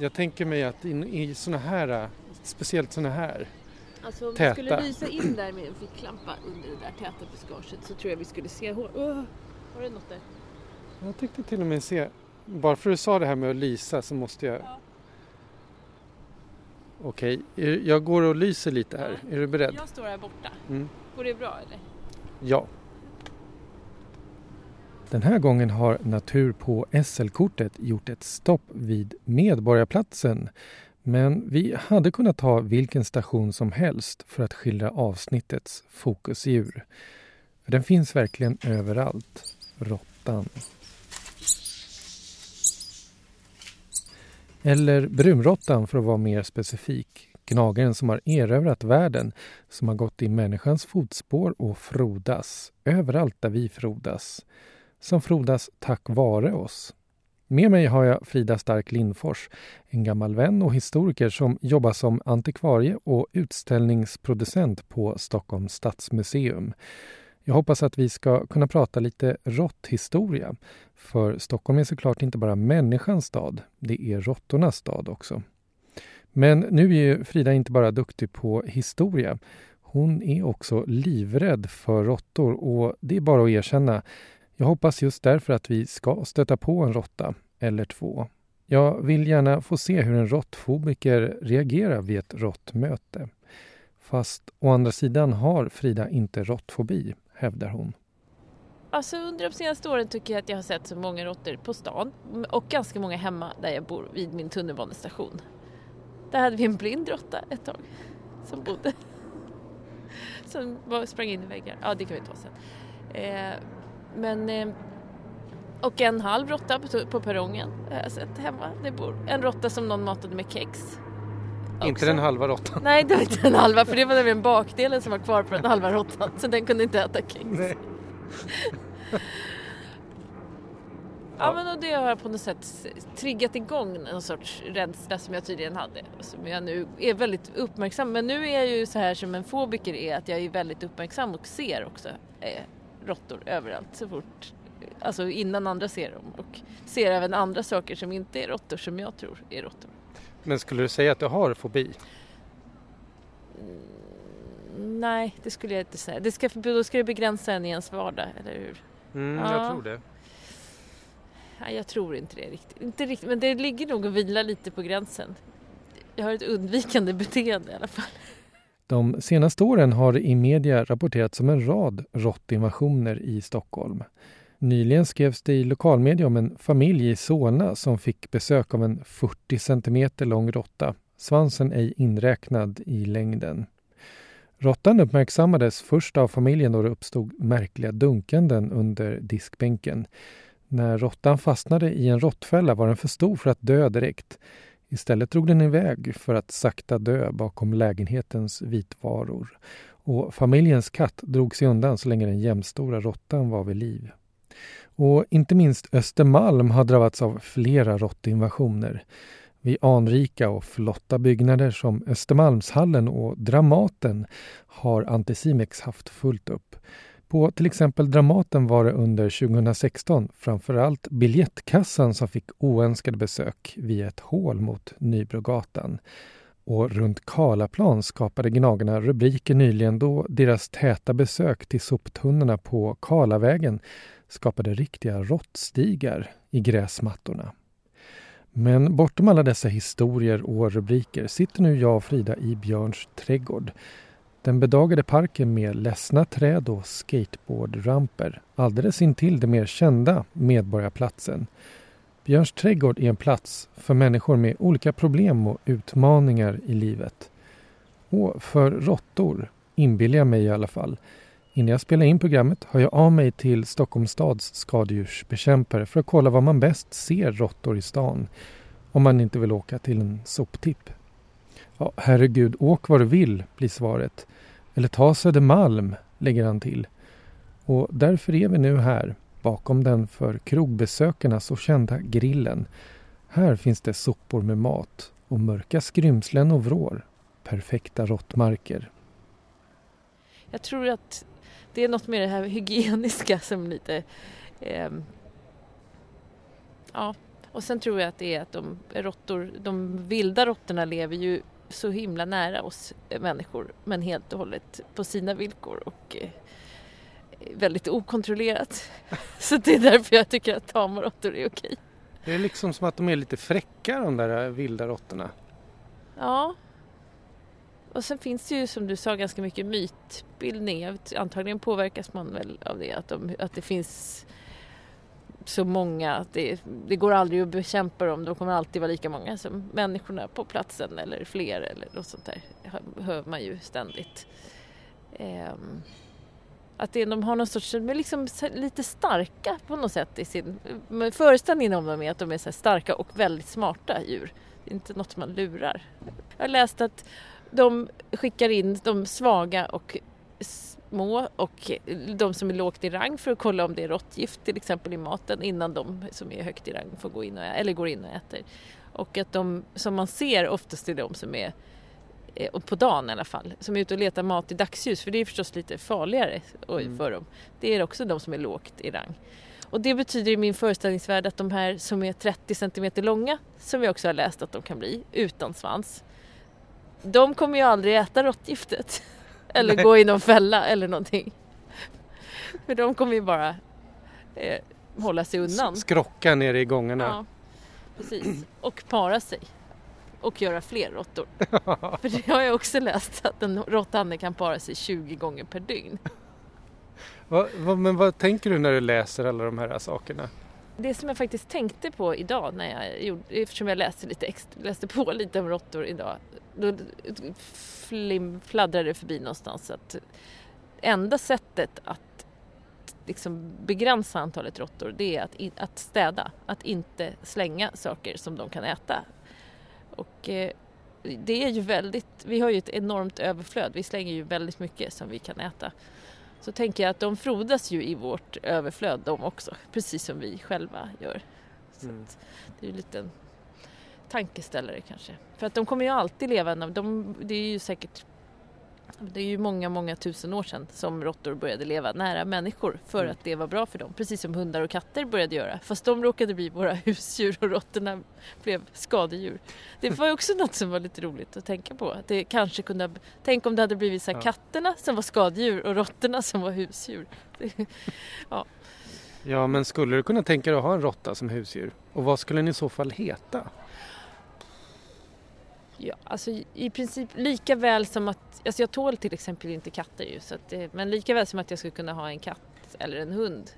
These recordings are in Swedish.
Jag tänker mig att in, i såna här, speciellt såna här, Alltså om Täta. vi skulle lysa in där med en ficklampa under det där täta buskaget så tror jag vi skulle se hår. Uh, har du något där? jag tänkte till och med se, bara för att du sa det här med att lysa så måste jag... Ja. Okej, är- jag går och lyser lite här. Är du beredd? Jag står här borta. Mm. Går det bra eller? Ja. Den här gången har Natur på SL-kortet gjort ett stopp vid Medborgarplatsen. Men vi hade kunnat ta vilken station som helst för att skildra avsnittets fokusdjur. För den finns verkligen överallt. Råttan. Eller brunråttan för att vara mer specifik. Gnagaren som har erövrat världen, som har gått i människans fotspår och frodas, överallt där vi frodas. Som frodas tack vare oss. Med mig har jag Frida Stark Lindfors, en gammal vän och historiker som jobbar som antikvarie och utställningsproducent på Stockholms stadsmuseum. Jag hoppas att vi ska kunna prata lite råtthistoria. För Stockholm är såklart inte bara människans stad, det är råttornas stad också. Men nu är ju Frida inte bara duktig på historia. Hon är också livrädd för råttor och det är bara att erkänna. Jag hoppas just därför att vi ska stöta på en råtta, eller två. Jag vill gärna få se hur en råttfobiker reagerar vid ett råttmöte. Fast å andra sidan har Frida inte råttfobi, hävdar hon. Alltså under de senaste åren tycker jag att jag har sett så många råttor på stan och ganska många hemma där jag bor vid min tunnelbanestation. Där hade vi en blind råtta ett tag som bodde. Som sprang in i väggar. Ja, det kan vi ta sen. Eh, men... Eh, och en halv råtta på, på perrongen har jag sett hemma. Det bor en råtta som någon matade med kex. Inte också. den halva råttan. Nej, det var inte den halva för det var nämligen bakdelen som var kvar på den halva råttan så den kunde inte äta kex. Nej. Ja, men och det har på något sätt triggat igång en sorts rädsla som jag tydligen hade. Som jag nu är väldigt uppmärksam. Men nu är jag ju så här som en fobiker är att jag är väldigt uppmärksam och ser också eh, råttor överallt så fort. Alltså innan andra ser dem och ser även andra saker som inte är råttor som jag tror är råttor. Men skulle du säga att du har fobi? Nej, det skulle jag inte säga. Det ska, då ska det begränsa en i ens vardag, eller hur? Mm, Ja. jag tror det. Nej, jag tror inte det riktigt. Inte riktigt. Men det ligger nog och vilar lite på gränsen. Jag har ett undvikande beteende i alla fall. De senaste åren har det i media rapporterats om en rad råttinvasioner i Stockholm. Nyligen skrevs det i lokalmedia om en familj i Solna som fick besök av en 40 centimeter lång råtta, svansen ej inräknad i längden. Råttan uppmärksammades först av familjen då det uppstod märkliga dunkanden under diskbänken. När råttan fastnade i en råttfälla var den för stor för att dö direkt. Istället drog den iväg för att sakta dö bakom lägenhetens vitvaror. Och familjens katt drog sig undan så länge den jämnstora råttan var vid liv. Och inte minst Östermalm har drabbats av flera råttinvasioner. Vid anrika och flotta byggnader som Östermalmshallen och Dramaten har Anticimex haft fullt upp. På till exempel Dramaten var det under 2016 framförallt biljettkassan som fick oönskade besök via ett hål mot Nybrogatan. Och runt Karlaplan skapade Gnagarna rubriker nyligen då deras täta besök till soptunnorna på Karlavägen skapade riktiga råttstigar i gräsmattorna. Men bortom alla dessa historier och rubriker sitter nu jag och Frida i Björns trädgård. Den bedagade parken med ledsna träd och skateboardramper alldeles intill den mer kända Medborgarplatsen. Björns trädgård är en plats för människor med olika problem och utmaningar i livet. Och för råttor, inbillar jag mig i alla fall. Innan jag spelar in programmet har jag av mig till Stockholms stads skadedjursbekämpare för att kolla var man bäst ser råttor i stan. Om man inte vill åka till en soptipp. Ja, herregud, åk var du vill, blir svaret. Eller ta Södermalm, lägger han till. Och därför är vi nu här, bakom den för krogbesökarna så kända grillen. Här finns det sopor med mat och mörka skrymslen och vrår. Perfekta råttmarker. Jag tror att det är något med det här hygieniska som lite... Eh, ja, och sen tror jag att det är att de råttor, de vilda råttorna lever ju så himla nära oss människor men helt och hållet på sina villkor och eh, väldigt okontrollerat. Så det är därför jag tycker att tama råttor är okej. Det är liksom som att de är lite fräcka de där vilda råttorna. Ja. Och sen finns det ju som du sa ganska mycket mytbildning. Antagligen påverkas man väl av det. Att, de, att det finns så många. Det, det, går aldrig att bekämpa dem. De kommer alltid vara lika många som människorna på platsen eller fler eller något sånt där. Det hör man ju ständigt. Um, att det, de har någon sorts, de är liksom lite starka på något sätt i sin... Föreställningen om dem är att de är så starka och väldigt smarta djur. Det är inte något man lurar. Jag har läst att de skickar in de svaga och små och de som är lågt i rang för att kolla om det är råttgift till exempel i maten innan de som är högt i rang får gå in och, eller går in och äter. Och att de som man ser oftast är de som är Eh, på dagen i alla fall, som är ute och letar mat i dagsljus för det är förstås lite farligare mm. för dem. Det är också de som är lågt i rang. Och det betyder i min föreställningsvärld att de här som är 30 cm långa, som vi också har läst att de kan bli, utan svans, de kommer ju aldrig äta råttgiftet. Eller Nej. gå i någon fälla eller någonting. För de kommer ju bara eh, hålla sig undan. Skrocka nere i gångarna. Ja, precis. Och para sig och göra fler råttor. För det har jag också läst att en råtthanne kan para sig 20 gånger per dygn. Va, va, men vad tänker du när du läser alla de här sakerna? Det som jag faktiskt tänkte på idag när jag gjorde, eftersom jag läste, lite extra, läste på lite om råttor idag, då flim, fladdrade det förbi någonstans att enda sättet att liksom begränsa antalet råttor det är att, att städa, att inte slänga saker som de kan äta och eh, det är ju väldigt, vi har ju ett enormt överflöd, vi slänger ju väldigt mycket som vi kan äta. Så tänker jag att de frodas ju i vårt överflöd de också, precis som vi själva gör. Så mm. det är ju lite en tankeställare kanske. För att de kommer ju alltid leva, de, det är ju säkert det är ju många, många tusen år sedan som råttor började leva nära människor för mm. att det var bra för dem. Precis som hundar och katter började göra. Fast de råkade bli våra husdjur och råttorna blev skadedjur. Det var också något som var lite roligt att tänka på. Att det kanske kunde, tänk om det hade blivit så ja. katterna som var skadedjur och råttorna som var husdjur. ja. ja, men skulle du kunna tänka dig att ha en råtta som husdjur? Och vad skulle den i så fall heta? Ja, alltså i princip lika väl som att, alltså jag tål till exempel inte katter ju, så att, men lika väl som att jag skulle kunna ha en katt eller en hund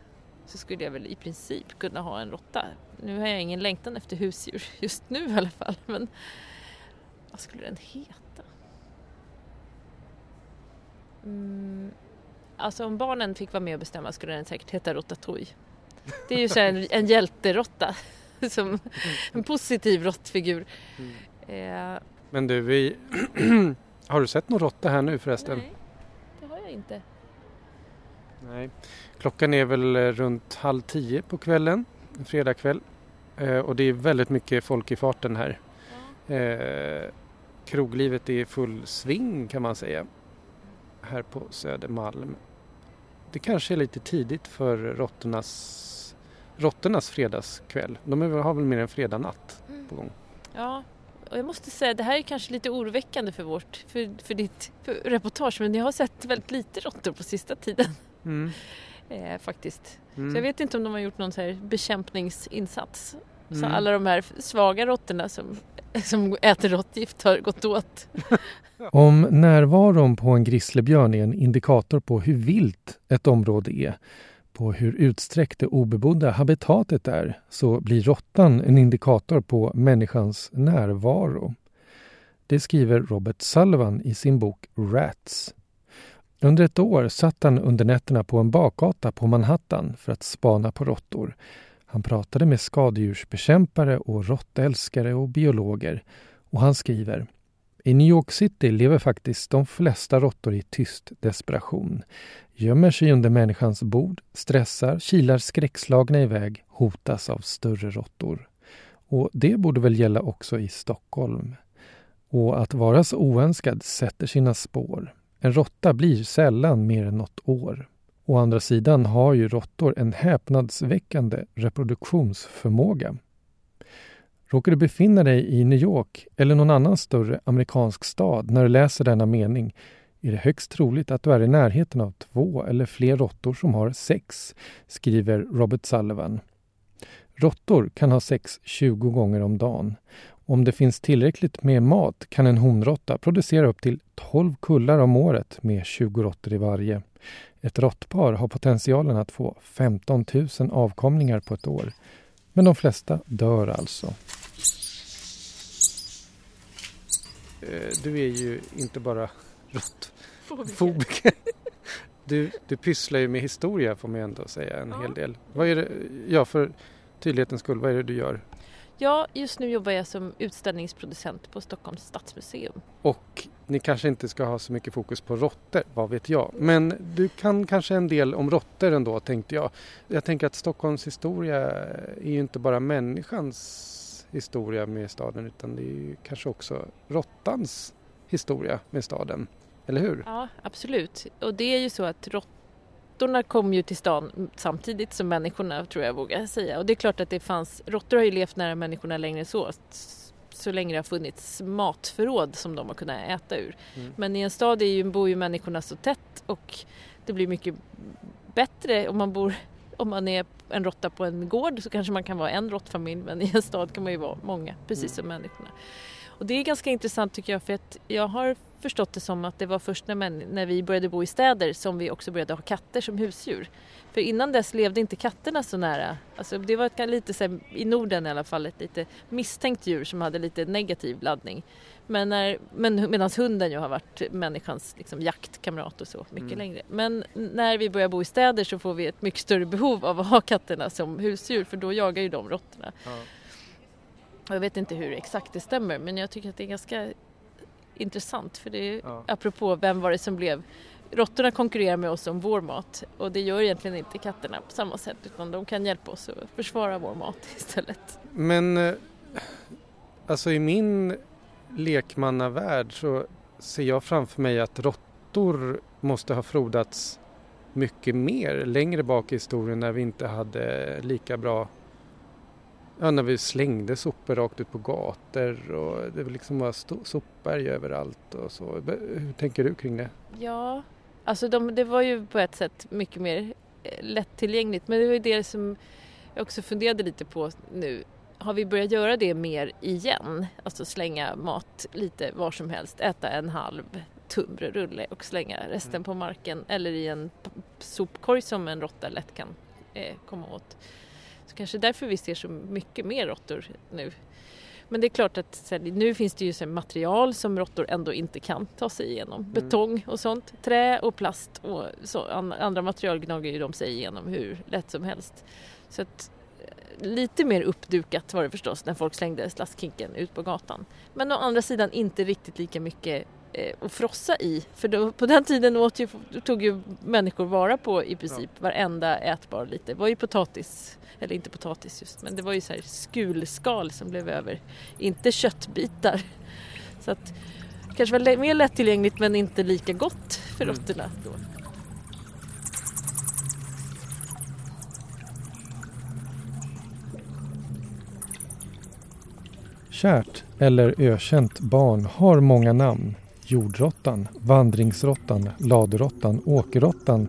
så skulle jag väl i princip kunna ha en råtta. Nu har jag ingen längtan efter husdjur just nu i alla fall, men vad skulle den heta? Mm, alltså om barnen fick vara med och bestämma skulle den säkert heta Rotatouille. Det är ju så en, en hjälteråtta, som en positiv råttfigur. Mm. Eh, Men du, vi... har du sett någon råtta här nu förresten? Nej, det har jag inte. Nej. Klockan är väl eh, runt halv tio på kvällen, en fredagkväll. Eh, och det är väldigt mycket folk i farten här. Ja. Eh, kroglivet är i full sving kan man säga. Här på Södermalm. Det kanske är lite tidigt för råttornas, råttornas fredagskväll. De har väl mer en fredagnatt på gång. Ja, och jag måste säga, det här är kanske lite oroväckande för, vårt, för, för ditt för reportage, men jag har sett väldigt lite råttor på sista tiden. Mm. eh, faktiskt. Mm. Så jag vet inte om de har gjort någon så här bekämpningsinsats. Mm. Så alla de här svaga råttorna som, som äter råttgift har gått åt. om närvaron på en grizzlybjörn är en indikator på hur vilt ett område är på hur utsträckt det obebodda habitatet är så blir råttan en indikator på människans närvaro. Det skriver Robert Sullivan i sin bok Rats. Under ett år satt han under nätterna på en bakgata på Manhattan för att spana på råttor. Han pratade med skadedjursbekämpare och råttälskare och biologer och han skriver i New York City lever faktiskt de flesta råttor i tyst desperation. Gömmer sig under människans bord, stressar, kilar skräckslagna iväg, hotas av större råttor. Och det borde väl gälla också i Stockholm. Och att vara så oönskad sätter sina spår. En råtta blir sällan mer än något år. Å andra sidan har ju råttor en häpnadsväckande reproduktionsförmåga. Råkar du befinna dig i New York eller någon annan större amerikansk stad när du läser denna mening är det högst troligt att du är i närheten av två eller fler råttor som har sex, skriver Robert Sullivan. Råttor kan ha sex 20 gånger om dagen. Om det finns tillräckligt med mat kan en honråtta producera upp till 12 kullar om året med 20 råttor i varje. Ett råttpar har potentialen att få 15 000 avkomlingar på ett år. Men de flesta dör alltså. Eh, du är ju inte bara råttfobiker. Du, du pysslar ju med historia får man ändå säga en ja. hel del. Vad är det, ja för tydlighetens skull, vad är det du gör? Ja, just nu jobbar jag som utställningsproducent på Stockholms stadsmuseum. Och ni kanske inte ska ha så mycket fokus på råttor, vad vet jag. Men du kan kanske en del om råttor ändå, tänkte jag. Jag tänker att Stockholms historia är ju inte bara människans historia med staden utan det är ju kanske också råttans historia med staden. Eller hur? Ja, absolut. Och det är ju så att råttor råttorna kom ju till stan samtidigt som människorna tror jag vågar säga. Och det är klart att det fanns, råttor har ju levt nära människorna längre så. Så länge det har funnits matförråd som de har kunnat äta ur. Mm. Men i en stad är ju, bor ju människorna så tätt och det blir mycket bättre om man bor om man är en råtta på en gård så kanske man kan vara en råttfamilj men i en stad kan man ju vara många, precis mm. som människorna. Och det är ganska intressant tycker jag för att jag har förstått det som att det var först när, man, när vi började bo i städer som vi också började ha katter som husdjur. För innan dess levde inte katterna så nära. Alltså det var ett, lite så här, i Norden i alla fall ett lite misstänkt djur som hade lite negativ laddning. Men, när, men medan hunden ju har varit människans liksom, jaktkamrat och så mycket mm. längre. Men när vi börjar bo i städer så får vi ett mycket större behov av att ha katterna som husdjur för då jagar ju de råttorna. Ja. Jag vet inte hur exakt det stämmer men jag tycker att det är ganska intressant för det är ja. apropå vem var det som blev Råttorna konkurrerar med oss om vår mat och det gör egentligen inte katterna på samma sätt utan de kan hjälpa oss att försvara vår mat istället. Men eh, alltså i min lekmannavärld så ser jag framför mig att råttor måste ha frodats mycket mer längre bak i historien när vi inte hade lika bra Ja, när vi slängde sopor rakt ut på gator och det liksom var sopberg överallt och så. Hur tänker du kring det? Ja, alltså de, det var ju på ett sätt mycket mer eh, lättillgängligt men det var ju det som jag också funderade lite på nu. Har vi börjat göra det mer igen? Alltså slänga mat lite var som helst, äta en halv tunnbrödsrulle och slänga resten mm. på marken eller i en sopkorg som en råtta lätt kan eh, komma åt. Så kanske därför vi ser så mycket mer råttor nu. Men det är klart att nu finns det ju så material som råttor ändå inte kan ta sig igenom. Mm. Betong och sånt, trä och plast och så, andra material gnager ju de sig igenom hur lätt som helst. Så att, eh, lite mer uppdukat var det förstås när folk slängde slaskhinken ut på gatan. Men å andra sidan inte riktigt lika mycket att frossa i. För då, på den tiden åt ju, tog ju människor vara på i princip ja. varenda ätbar lite. Det var ju potatis eller inte potatis just, men det var ju så här skulskal som blev över, inte köttbitar. Så att kanske var mer lättillgängligt men inte lika gott för mm. råttorna då. Kärt eller ökänt barn har många namn. Jordråttan, vandringsråttan, ladurråttan, åkerråttan,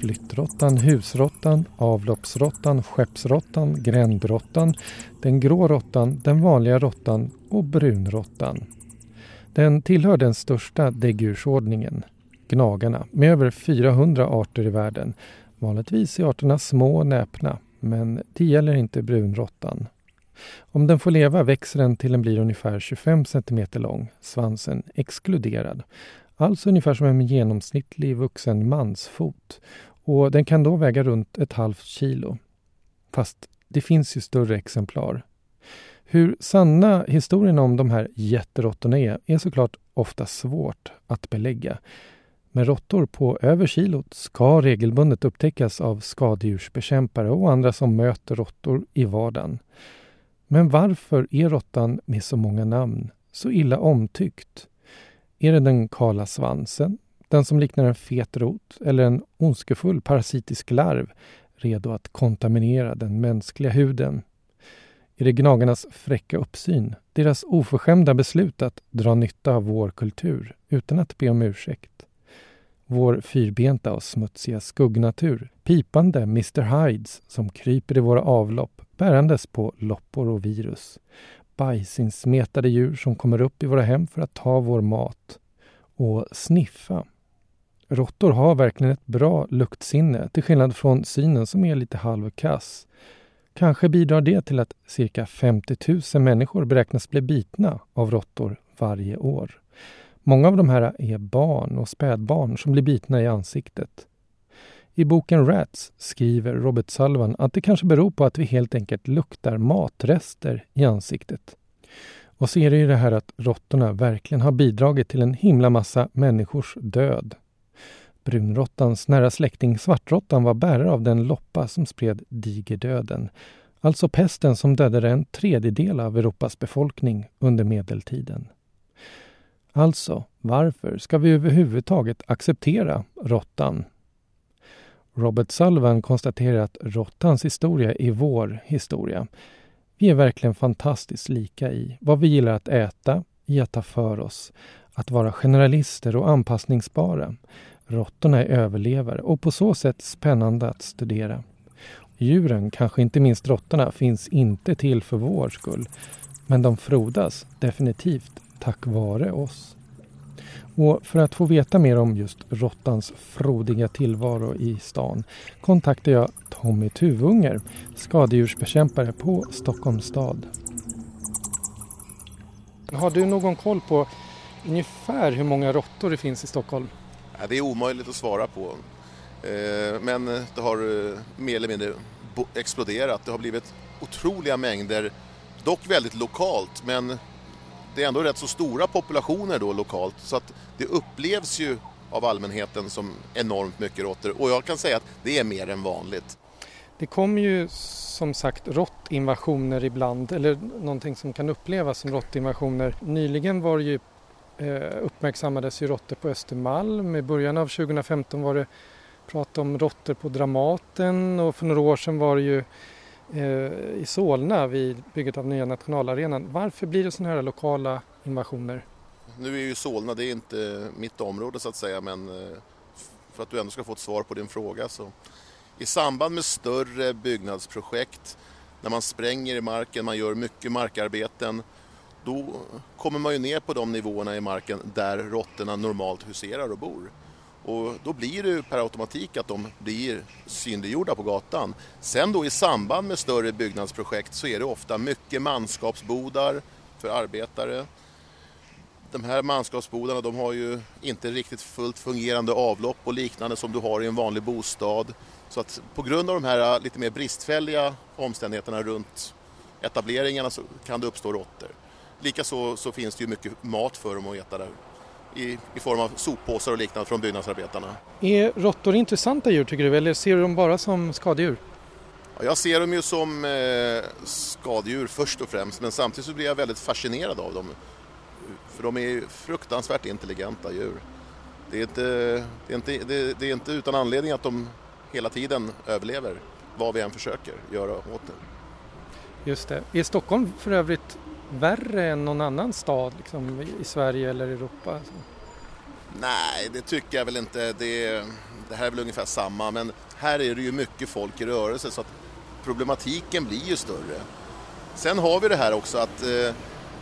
flyttråttan, husråttan, avloppsråttan, skeppsråttan, grändråttan, den grå råttan, den vanliga råttan och brunråttan. Den tillhör den största däggdjursordningen, gnagarna, med över 400 arter i världen. Vanligtvis är arterna små och näpna, men det gäller inte brunråttan. Om den får leva växer den till den blir ungefär 25 cm lång, svansen exkluderad. Alltså ungefär som en genomsnittlig vuxen mansfot och den kan då väga runt ett halvt kilo. Fast det finns ju större exemplar. Hur sanna historierna om de här jätteråttorna är, är såklart ofta svårt att belägga. Men råttor på över kilot ska regelbundet upptäckas av skadedjursbekämpare och andra som möter råttor i vardagen. Men varför är råttan med så många namn så illa omtyckt? Är det den kala svansen, den som liknar en fet rot eller en ondskefull parasitisk larv redo att kontaminera den mänskliga huden? Är det gnagarnas fräcka uppsyn, deras oförskämda beslut att dra nytta av vår kultur utan att be om ursäkt? Vår fyrbenta och smutsiga skuggnatur, pipande Mr Hydes som kryper i våra avlopp bärandes på loppor och virus, bajsinsmetade djur som kommer upp i våra hem för att ta vår mat och sniffa. Råttor har verkligen ett bra luktsinne till skillnad från synen som är lite halvkass. Kanske bidrar det till att cirka 50 000 människor beräknas bli bitna av råttor varje år. Många av de här är barn och spädbarn som blir bitna i ansiktet. I boken Rats skriver Robert Sullivan att det kanske beror på att vi helt enkelt luktar matrester i ansiktet. Och så är det ju det här att råttorna verkligen har bidragit till en himla massa människors död. Brunråttans nära släkting svartråttan var bärare av den loppa som spred digerdöden, alltså pesten som dödade en tredjedel av Europas befolkning under medeltiden. Alltså, varför ska vi överhuvudtaget acceptera råttan? Robert Sullivan konstaterar att råttans historia är vår historia. Vi är verkligen fantastiskt lika i vad vi gillar att äta, i att ta för oss, att vara generalister och anpassningsbara. Råttorna är överlevare och på så sätt spännande att studera. Djuren, kanske inte minst råttorna, finns inte till för vår skull. Men de frodas definitivt tack vare oss. Och för att få veta mer om just råttans frodiga tillvaro i stan kontaktade jag Tommy Tuvunger, skadedjursbekämpare på Stockholms stad. Har du någon koll på ungefär hur många råttor det finns i Stockholm? Ja, det är omöjligt att svara på. Eh, men det har eh, mer eller mindre exploderat. Det har blivit otroliga mängder, dock väldigt lokalt, men det är ändå rätt så stora populationer då lokalt så att det upplevs ju av allmänheten som enormt mycket råttor och jag kan säga att det är mer än vanligt. Det kommer ju som sagt råttinvasioner ibland eller någonting som kan upplevas som råttinvasioner. Nyligen var det ju eh, uppmärksammades ju råttor på Östermalm. I början av 2015 var det prat om råttor på Dramaten och för några år sedan var det ju Eh, i Solna vid bygget av nya nationalarenan. Varför blir det sådana här lokala invasioner? Nu är ju Solna, det är inte mitt område så att säga, men eh, för att du ändå ska få ett svar på din fråga så i samband med större byggnadsprojekt när man spränger i marken, man gör mycket markarbeten då kommer man ju ner på de nivåerna i marken där råttorna normalt huserar och bor. Och då blir det per automatik att de blir synliggjorda på gatan. Sen då i samband med större byggnadsprojekt så är det ofta mycket manskapsbodar för arbetare. De här manskapsbodarna de har ju inte riktigt fullt fungerande avlopp och liknande som du har i en vanlig bostad. Så att på grund av de här äh, lite mer bristfälliga omständigheterna runt etableringarna så kan det uppstå råttor. Likaså så finns det ju mycket mat för dem att äta där i, i form av soppåsar och liknande från byggnadsarbetarna. Är råttor intressanta djur tycker du eller ser du dem bara som skadedjur? Ja, jag ser dem ju som eh, skadedjur först och främst men samtidigt så blir jag väldigt fascinerad av dem. För de är fruktansvärt intelligenta djur. Det är inte, det är inte, det, det är inte utan anledning att de hela tiden överlever vad vi än försöker göra åt det. Just det. Är Stockholm för övrigt värre än någon annan stad liksom, i Sverige eller Europa? Alltså. Nej, det tycker jag väl inte. Det, det, här är väl ungefär samma, men här är det ju mycket folk i rörelse så att problematiken blir ju större. Sen har vi det här också att eh,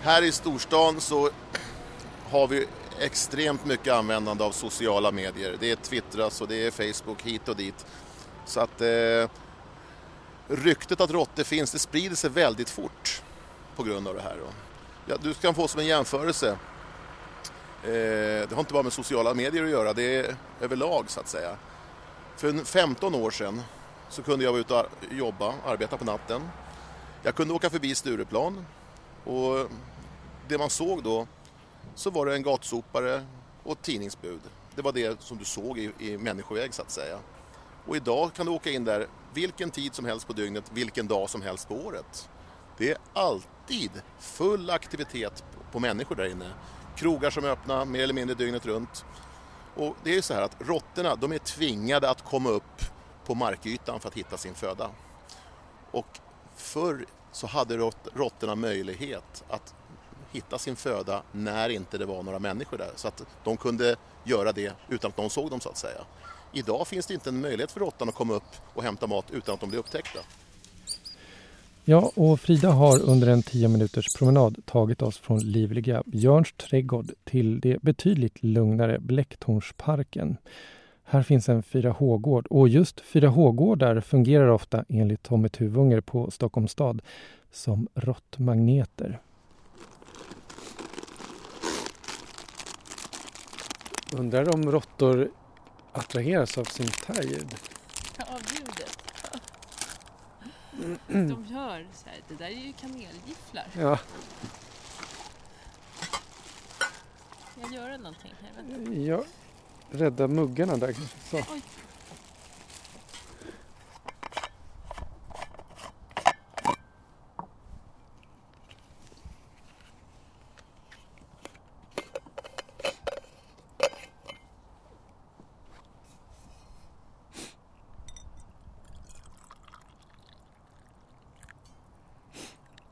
här i storstan så har vi extremt mycket användande av sociala medier. Det är Twittras och det är Facebook hit och dit. Så att eh, ryktet att råttor finns, det sprider sig väldigt fort på grund av det här. Ja, du kan få som en jämförelse. Eh, det har inte bara med sociala medier att göra, det är överlag så att säga. För 15 år sedan så kunde jag vara ute och jobba, arbeta på natten. Jag kunde åka förbi Stureplan och det man såg då så var det en gatsopare och ett tidningsbud. Det var det som du såg i, i människoväg så att säga. Och idag kan du åka in där vilken tid som helst på dygnet, vilken dag som helst på året. Det är alltid full aktivitet på människor där inne. Krogar som är öppna mer eller mindre dygnet runt. Och det är ju så här att råttorna de är tvingade att komma upp på markytan för att hitta sin föda. Och förr så hade råttorna möjlighet att hitta sin föda när inte det var några människor där. Så att de kunde göra det utan att någon såg dem så att säga. Idag finns det inte en möjlighet för råttan att komma upp och hämta mat utan att de blir upptäckta. Ja, och Frida har under en 10 minuters promenad tagit oss från livliga Björns trädgård till det betydligt lugnare Blecktornsparken. Här finns en 4H-gård och just 4H-gårdar fungerar ofta enligt Tommy Tuvunger på Stockholms stad som råttmagneter. Undrar om råttor attraheras av sin tajud? Av ljudet? De hör så här, det där är ju kanelgifflar. Ja. Jag gör någonting här. Vänta. ja. Rädda muggarna där. Så. Oj.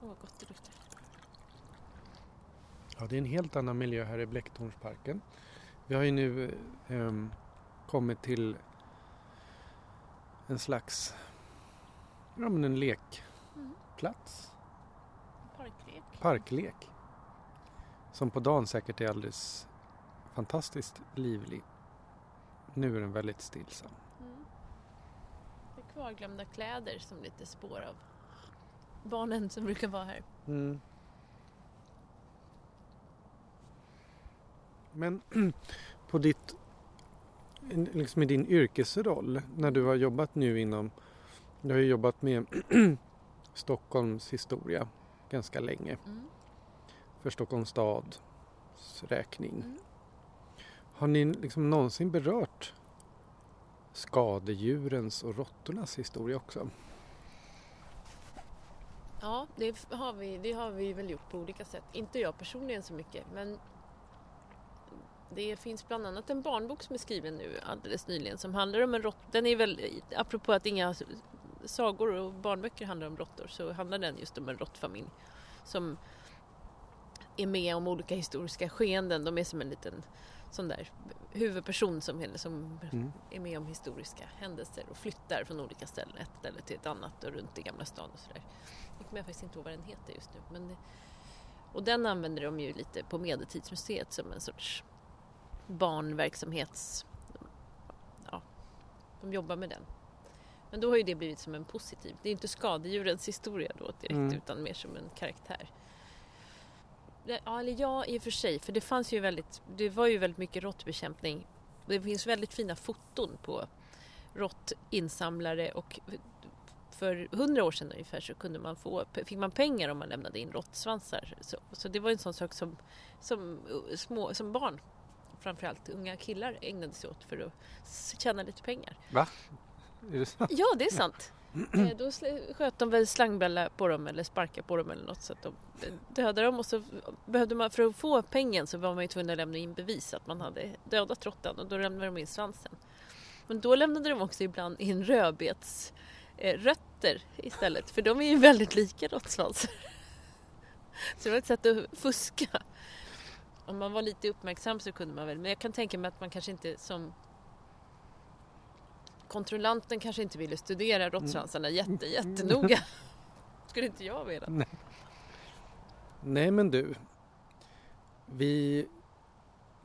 Åh, vad gott det luktar. Ja, det är en helt annan miljö här i Blecktornsparken. Vi har ju nu ehm, kommit till en slags ja, men en lekplats, Parklek. parklek. Som på dagen säkert är alldeles fantastiskt livlig. Nu är den väldigt stillsam. Mm. Det är kvarglömda kläder som lite spår av barnen som brukar vara här. Mm. Men på ditt, liksom i din yrkesroll när du har jobbat nu inom, du har ju jobbat med Stockholms historia ganska länge Mm. för Stockholms stads räkning. Mm. Har ni liksom någonsin berört skadedjurens och råttornas historia också? Ja, det har, vi, det har vi väl gjort på olika sätt. Inte jag personligen så mycket, men det finns bland annat en barnbok som är skriven nu alldeles nyligen som handlar om en råtta. Den är väl, apropå att inga sagor och barnböcker handlar om råttor, så handlar den just om en råttfamilj som är med om olika historiska skeenden. De är som en liten sån där huvudperson som, som Mm. är med om historiska händelser och flyttar från olika ställen, ett ställe till ett annat och runt i Gamla stan och sådär. Nu kommer jag faktiskt inte ihåg vad den heter just nu. Men och den använder de ju lite på Medeltidsmuseet som en sorts barnverksamhets... Ja, de jobbar med den. Men då har ju det blivit som en positiv. Det är inte skadedjurens historia då direkt Mm. utan mer som en karaktär. Ja, eller ja, i och för sig. För det fanns ju väldigt, det var ju väldigt mycket råttbekämpning. Det finns väldigt fina foton på råttinsamlare och för hundra år sedan ungefär så kunde man få, fick man pengar om man lämnade in råttsvansar. Så, så det var en sån sak som, som, uh, små, som barn, framförallt unga killar, ägnade sig åt för att tjäna lite pengar. Va? Är det sant? Ja, det är sant. Eh, Då sköt de väl slangbälla på dem eller sparkade på dem eller något så att de dödade dem och så behövde man, för att få pengen så var man ju tvungen att lämna in bevis att man hade dödat råttan och då lämnade de in svansen. Men då lämnade de också ibland in rödbets eh, istället för de är ju väldigt lika råttsvansar. Så det var ett sätt att fuska. Om man var lite uppmärksam så kunde man väl, men jag kan tänka mig att man kanske inte som kontrollanten kanske inte ville studera råttsvansarna jätte, jättenoga. Skulle inte jag vilja. Nej men du. Vi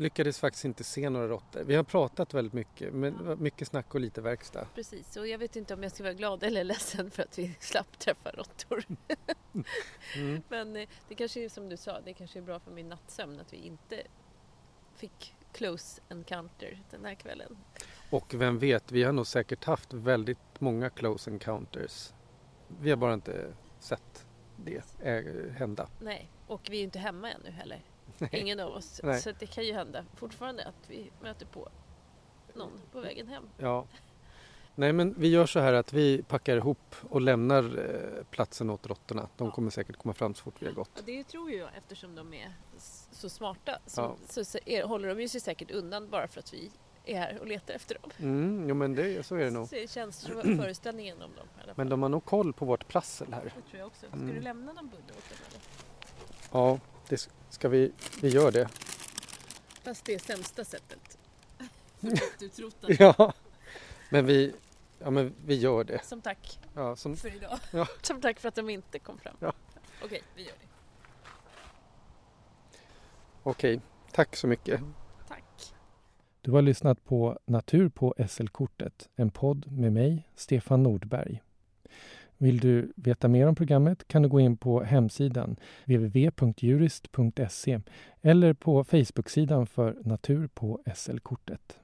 lyckades faktiskt inte se några råttor. Vi har pratat väldigt mycket, men mycket snack och lite verkstad. Precis, och jag vet inte om jag ska vara glad eller ledsen för att vi slapp träffa råttor. Mm. Men eh, det kanske är som du sa, det kanske är bra för min nattsömn att vi inte fick close encounter den här kvällen. Och vem vet, vi har nog säkert haft väldigt många close encounters. Vi har bara inte sett det äh, hända. Nej, och vi är inte hemma ännu heller. Ingen av oss. Nej. Så det kan ju hända fortfarande att vi möter på någon på vägen hem. Ja. Nej men vi gör så här att vi packar ihop och lämnar eh, platsen åt råttorna. De Ja. kommer säkert komma fram så fort vi har gått. Ja, det tror jag eftersom de är så smarta. Så, Ja. så, så är, håller de ju sig säkert undan bara för att vi är här och letar efter dem. Mm, jo men det, så är det nog. Så det känns som föreställningen om dem. i alla fall. Men de har nog koll på vårt prassel här. Det tror jag också. Ska Mm. du lämna någon bulle åt dem eller? Ja, det ska vi, vi gör det. Fast det är sämsta sättet. Utrotat. Ja, men vi, ja, men vi gör det. Som tack Ja, som, för idag. Ja. Som tack för att de inte kom fram. Ja. Okej, vi gör det. Okej, tack så mycket. Tack. Du har lyssnat på Natur på SL-kortet, en podd med mig, Stefan Nordberg. Vill du veta mer om programmet kan du gå in på hemsidan www.jurist.se eller på Facebook-sidan för Natur på SL-kortet.